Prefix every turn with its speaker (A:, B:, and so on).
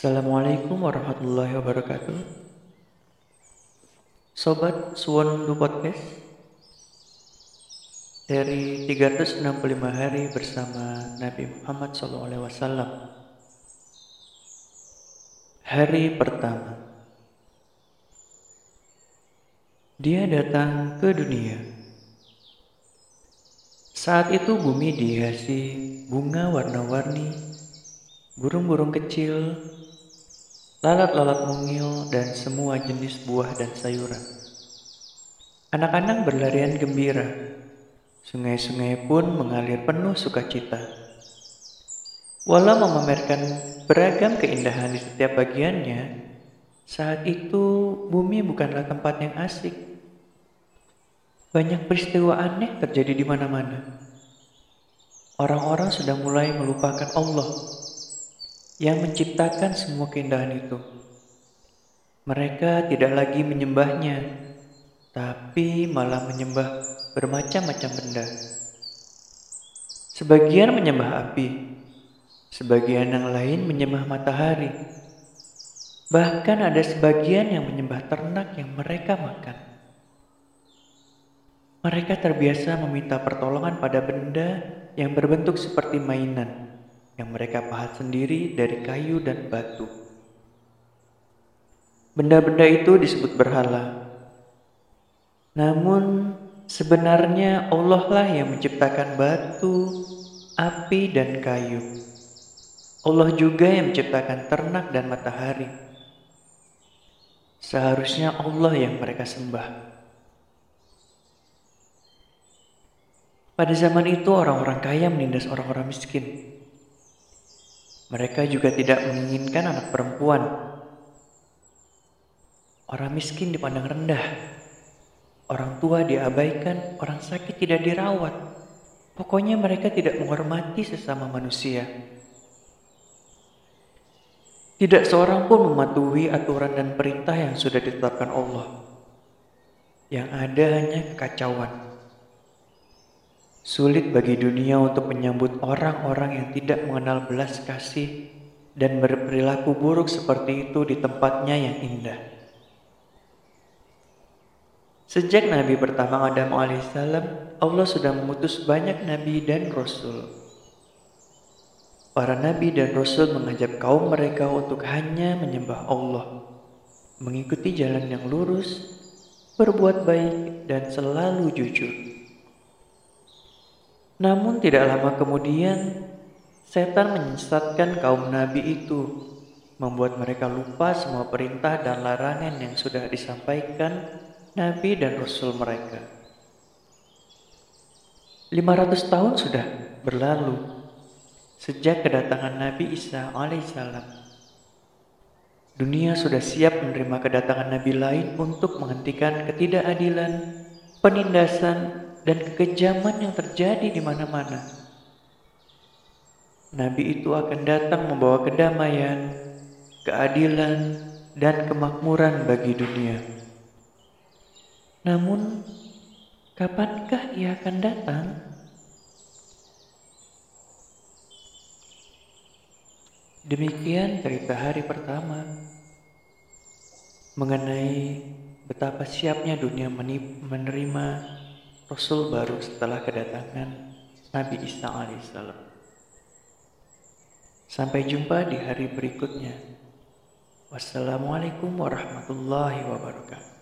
A: Assalamualaikum warahmatullahi wabarakatuh. Sobat Suwon Du Podcast dari 365 hari bersama Nabi Muhammad SAW. Hari pertama. Dia datang ke dunia. Saat itu bumi dihiasi bunga warna-warni, burung-burung kecil lalat-lalat mungil, dan semua jenis buah dan sayuran. Anak-anak berlarian gembira. Sungai-sungai pun mengalir penuh sukacita. Walau memamerkan beragam keindahan di setiap bagiannya, saat itu bumi bukanlah tempat yang asik. Banyak peristiwa aneh terjadi di mana-mana. Orang-orang sudah mulai melupakan Allah yang menciptakan semua keindahan itu. Mereka tidak lagi menyembahnya, tapi malah menyembah bermacam-macam benda. Sebagian menyembah api, sebagian yang lain menyembah matahari. Bahkan ada sebagian yang menyembah ternak yang mereka makan. Mereka terbiasa meminta pertolongan pada benda yang berbentuk seperti mainan yang mereka pahat sendiri dari kayu dan batu. Benda-benda itu disebut berhala. Namun sebenarnya Allah lah yang menciptakan batu, api, dan kayu. Allah juga yang menciptakan ternak dan matahari. Seharusnya Allah yang mereka sembah. Pada zaman itu orang-orang kaya menindas orang-orang miskin. Mereka juga tidak menginginkan anak perempuan. Orang miskin dipandang rendah. Orang tua diabaikan, orang sakit tidak dirawat. Pokoknya mereka tidak menghormati sesama manusia. Tidak seorang pun mematuhi aturan dan perintah yang sudah ditetapkan Allah. Yang ada hanya kekacauan. Sulit bagi dunia untuk menyambut orang-orang yang tidak mengenal belas kasih dan berperilaku buruk seperti itu di tempatnya yang indah. Sejak Nabi pertama Adam alaihissalam, Allah sudah mengutus banyak Nabi dan Rasul. Para Nabi dan Rasul mengajak kaum mereka untuk hanya menyembah Allah, mengikuti jalan yang lurus, berbuat baik, dan selalu jujur. Namun tidak lama kemudian setan menyesatkan kaum nabi itu, membuat mereka lupa semua perintah dan larangan yang sudah disampaikan nabi dan rasul mereka. 500 tahun sudah berlalu sejak kedatangan Nabi Isa alaihissalam. Dunia sudah siap menerima kedatangan nabi lain untuk menghentikan ketidakadilan, penindasan, dan kekejaman yang terjadi di mana-mana. Nabi itu akan datang membawa kedamaian, keadilan, dan kemakmuran bagi dunia. Namun, kapankah ia akan datang? Demikian cerita hari pertama mengenai betapa siapnya dunia menerima Rasul baru setelah kedatangan Nabi Isa alaihissalam. Sampai jumpa di hari berikutnya. Wassalamualaikum warahmatullahi wabarakatuh.